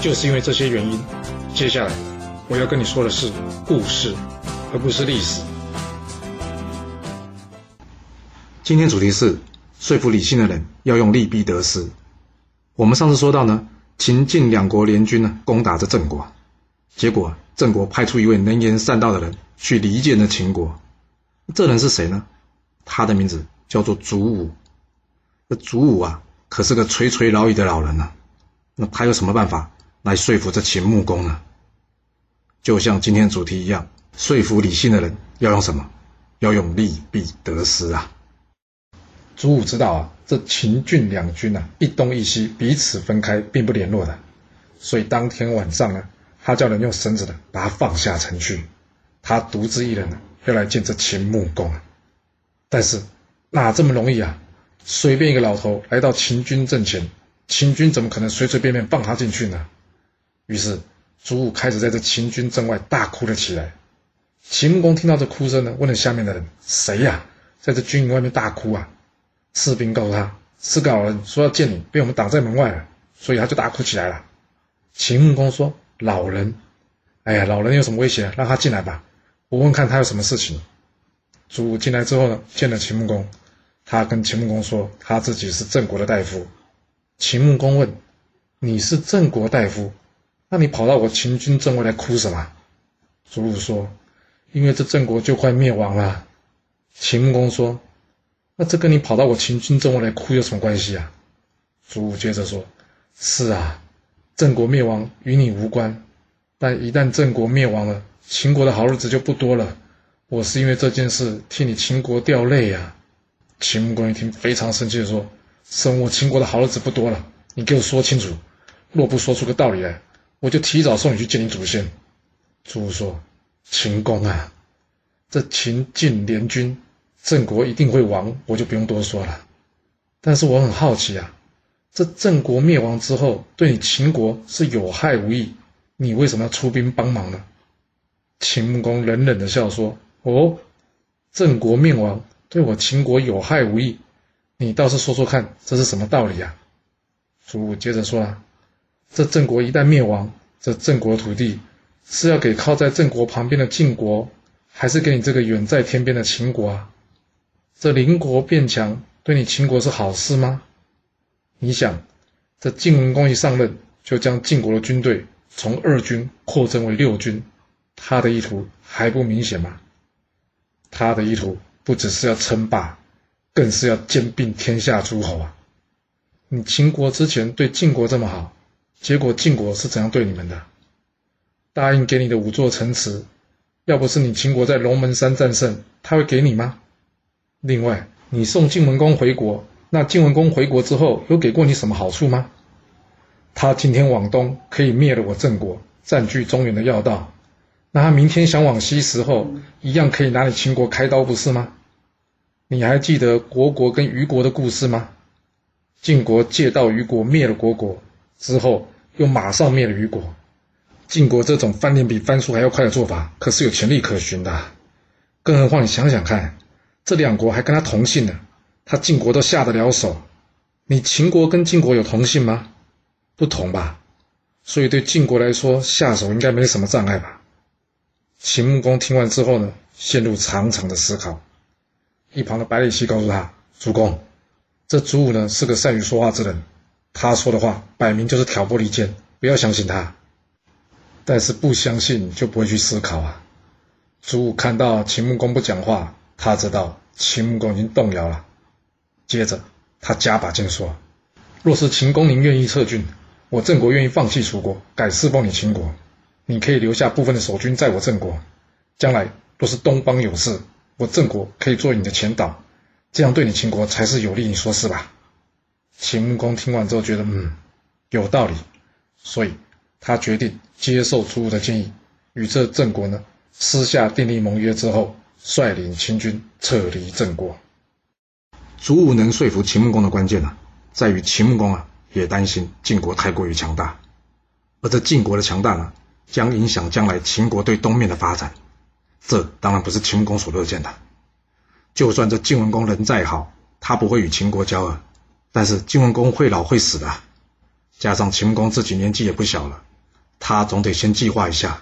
就是因为这些原因，接下来我要跟你说的是故事，而不是历史。今天主题是说服理性的人要用利弊得失。我们上次说到呢，秦晋两国联军呢攻打着郑国，结果郑国派出一位能言善道的人去离间了秦国。这人是谁呢？他的名字叫做祖武。这祖武啊，可是个垂垂老矣的老人了。那他有什么办法？来说服这秦穆公呢？就像今天主题一样，说服理性的人要用什么？要用利弊得失啊！祖武知道啊，这秦郡两军啊，一东一西，彼此分开，并不联络的。所以当天晚上呢，他叫人用绳子的把他放下城去，他独自一人呢，要来见这秦穆公啊。但是哪这么容易啊？随便一个老头来到秦军阵前，秦军怎么可能随随便便放他进去呢？于是，祖武开始在这秦军阵外大哭了起来。秦穆公听到这哭声呢，问了下面的人：“谁呀，在这军营外面大哭啊？”士兵告诉他：“是个老人，说要见你，被我们挡在门外了，所以他就大哭起来了。”秦穆公说：“老人，哎呀，老人有什么威胁？让他进来吧，我问看他有什么事情。”祖武进来之后呢，见了秦穆公，他跟秦穆公说：“他自己是郑国的大夫。”秦穆公问：“你是郑国大夫？”那你跑到我秦军阵外来哭什么？祖武说：“因为这郑国就快灭亡了。”秦穆公说：“那这跟你跑到我秦军阵外来哭有什么关系啊？”祖武接着说：“是啊，郑国灭亡与你无关，但一旦郑国灭亡了，秦国的好日子就不多了。我是因为这件事替你秦国掉泪呀。”秦穆公一听，非常生气的说：“生我秦国的好日子不多了，你给我说清楚，若不说出个道理来。”我就提早送你去见你祖先。祖武说：“秦公啊，这秦晋联军，郑国一定会亡，我就不用多说了。但是我很好奇啊，这郑国灭亡之后，对你秦国是有害无益，你为什么要出兵帮忙呢？”秦穆公冷冷的笑说：“哦，郑国灭亡对我秦国有害无益，你倒是说说看，这是什么道理啊？”祖武接着说了。这郑国一旦灭亡，这郑国土地是要给靠在郑国旁边的晋国，还是给你这个远在天边的秦国啊？这邻国变强，对你秦国是好事吗？你想，这晋文公一上任，就将晋国的军队从二军扩增为六军，他的意图还不明显吗？他的意图不只是要称霸，更是要兼并天下诸侯啊！你秦国之前对晋国这么好。结果晋国是怎样对你们的？答应给你的五座城池，要不是你秦国在龙门山战胜，他会给你吗？另外，你送晋文公回国，那晋文公回国之后有给过你什么好处吗？他今天往东可以灭了我郑国，占据中原的要道，那他明天想往西时候，一样可以拿你秦国开刀，不是吗？你还记得国国跟虞国的故事吗？晋国借道虞国灭了国国。之后又马上灭了虞国，晋国这种翻脸比翻书还要快的做法，可是有潜力可循的。更何况你想想看，这两国还跟他同姓呢，他晋国都下得了手，你秦国跟晋国有同姓吗？不同吧。所以对晋国来说，下手应该没什么障碍吧。秦穆公听完之后呢，陷入长长的思考。一旁的百里奚告诉他：“主公，这祖武呢是个善于说话之人。”他说的话摆明就是挑拨离间，不要相信他。但是不相信就不会去思考啊。祖武看到秦穆公不讲话，他知道秦穆公已经动摇了。接着他加把劲说：“若是秦公您愿意撤军，我郑国愿意放弃楚国，改侍奉你秦国。你可以留下部分的守军在我郑国，将来若是东方有事，我郑国可以做你的前导，这样对你秦国才是有利。你说是吧？”秦穆公听完之后觉得，嗯，有道理，所以他决定接受楚武的建议，与这郑国呢私下订立盟约之后，率领秦军撤离郑国。楚武能说服秦穆公的关键呢，在于秦穆公啊也担心晋国太过于强大，而这晋国的强大呢，将影响将来秦国对东面的发展，这当然不是秦穆公所乐见的。就算这晋文公人再好，他不会与秦国交恶，但是晋文公会老会死的，加上秦穆公自己年纪也不小了，他总得先计划一下，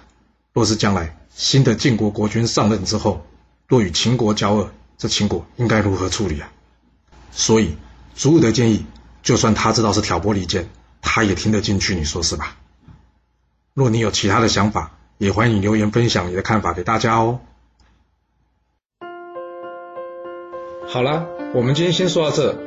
若是将来新的晋国国君上任之后，若与秦国交恶，这秦国应该如何处理啊？所以，祖武的建议，就算他知道是挑拨离间，他也听得进去。你说是吧？若你有其他的想法，也欢迎留言分享你的看法给大家哦。好啦，我们今天先说到这。